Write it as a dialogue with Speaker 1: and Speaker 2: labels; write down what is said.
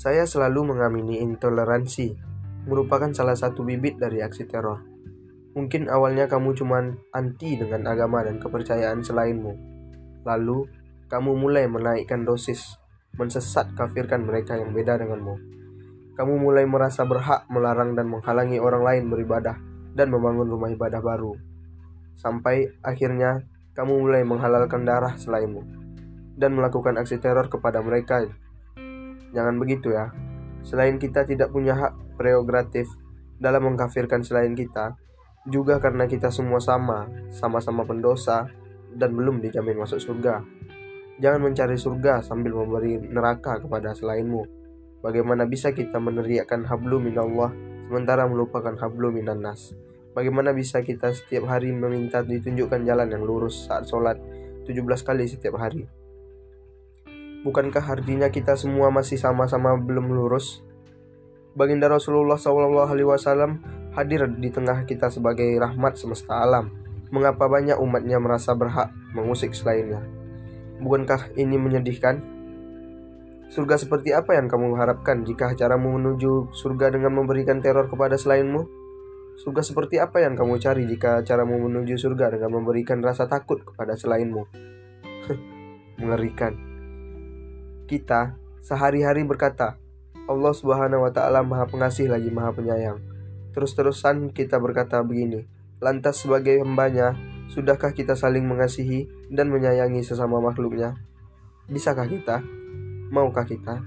Speaker 1: Saya selalu mengamini intoleransi, merupakan salah satu bibit dari aksi teror. Mungkin awalnya kamu cuma anti dengan agama dan kepercayaan selainmu. Lalu, kamu mulai menaikkan dosis, mensesat kafirkan mereka yang beda denganmu. Kamu mulai merasa berhak melarang dan menghalangi orang lain beribadah dan membangun rumah ibadah baru. Sampai akhirnya kamu mulai menghalalkan darah selainmu dan melakukan aksi teror kepada mereka Jangan begitu ya. Selain kita tidak punya hak prerogatif dalam mengkafirkan selain kita, juga karena kita semua sama, sama-sama pendosa, dan belum dijamin masuk surga. Jangan mencari surga sambil memberi neraka kepada selainmu. Bagaimana bisa kita meneriakkan hablu minallah sementara melupakan hablu minannas? Bagaimana bisa kita setiap hari meminta ditunjukkan jalan yang lurus saat sholat 17 kali setiap hari? Bukankah artinya kita semua masih sama-sama belum lurus? Baginda Rasulullah SAW hadir di tengah kita sebagai rahmat semesta alam. Mengapa banyak umatnya merasa berhak mengusik selainnya? Bukankah ini menyedihkan? Surga seperti apa yang kamu harapkan jika caramu menuju surga dengan memberikan teror kepada selainmu? Surga seperti apa yang kamu cari jika caramu menuju surga dengan memberikan rasa takut kepada selainmu? Mengerikan kita sehari-hari berkata, Allah Subhanahu wa taala Maha Pengasih lagi Maha Penyayang. Terus-terusan kita berkata begini, lantas sebagai hambanya, sudahkah kita saling mengasihi dan menyayangi sesama makhluknya? Bisakah kita? Maukah kita?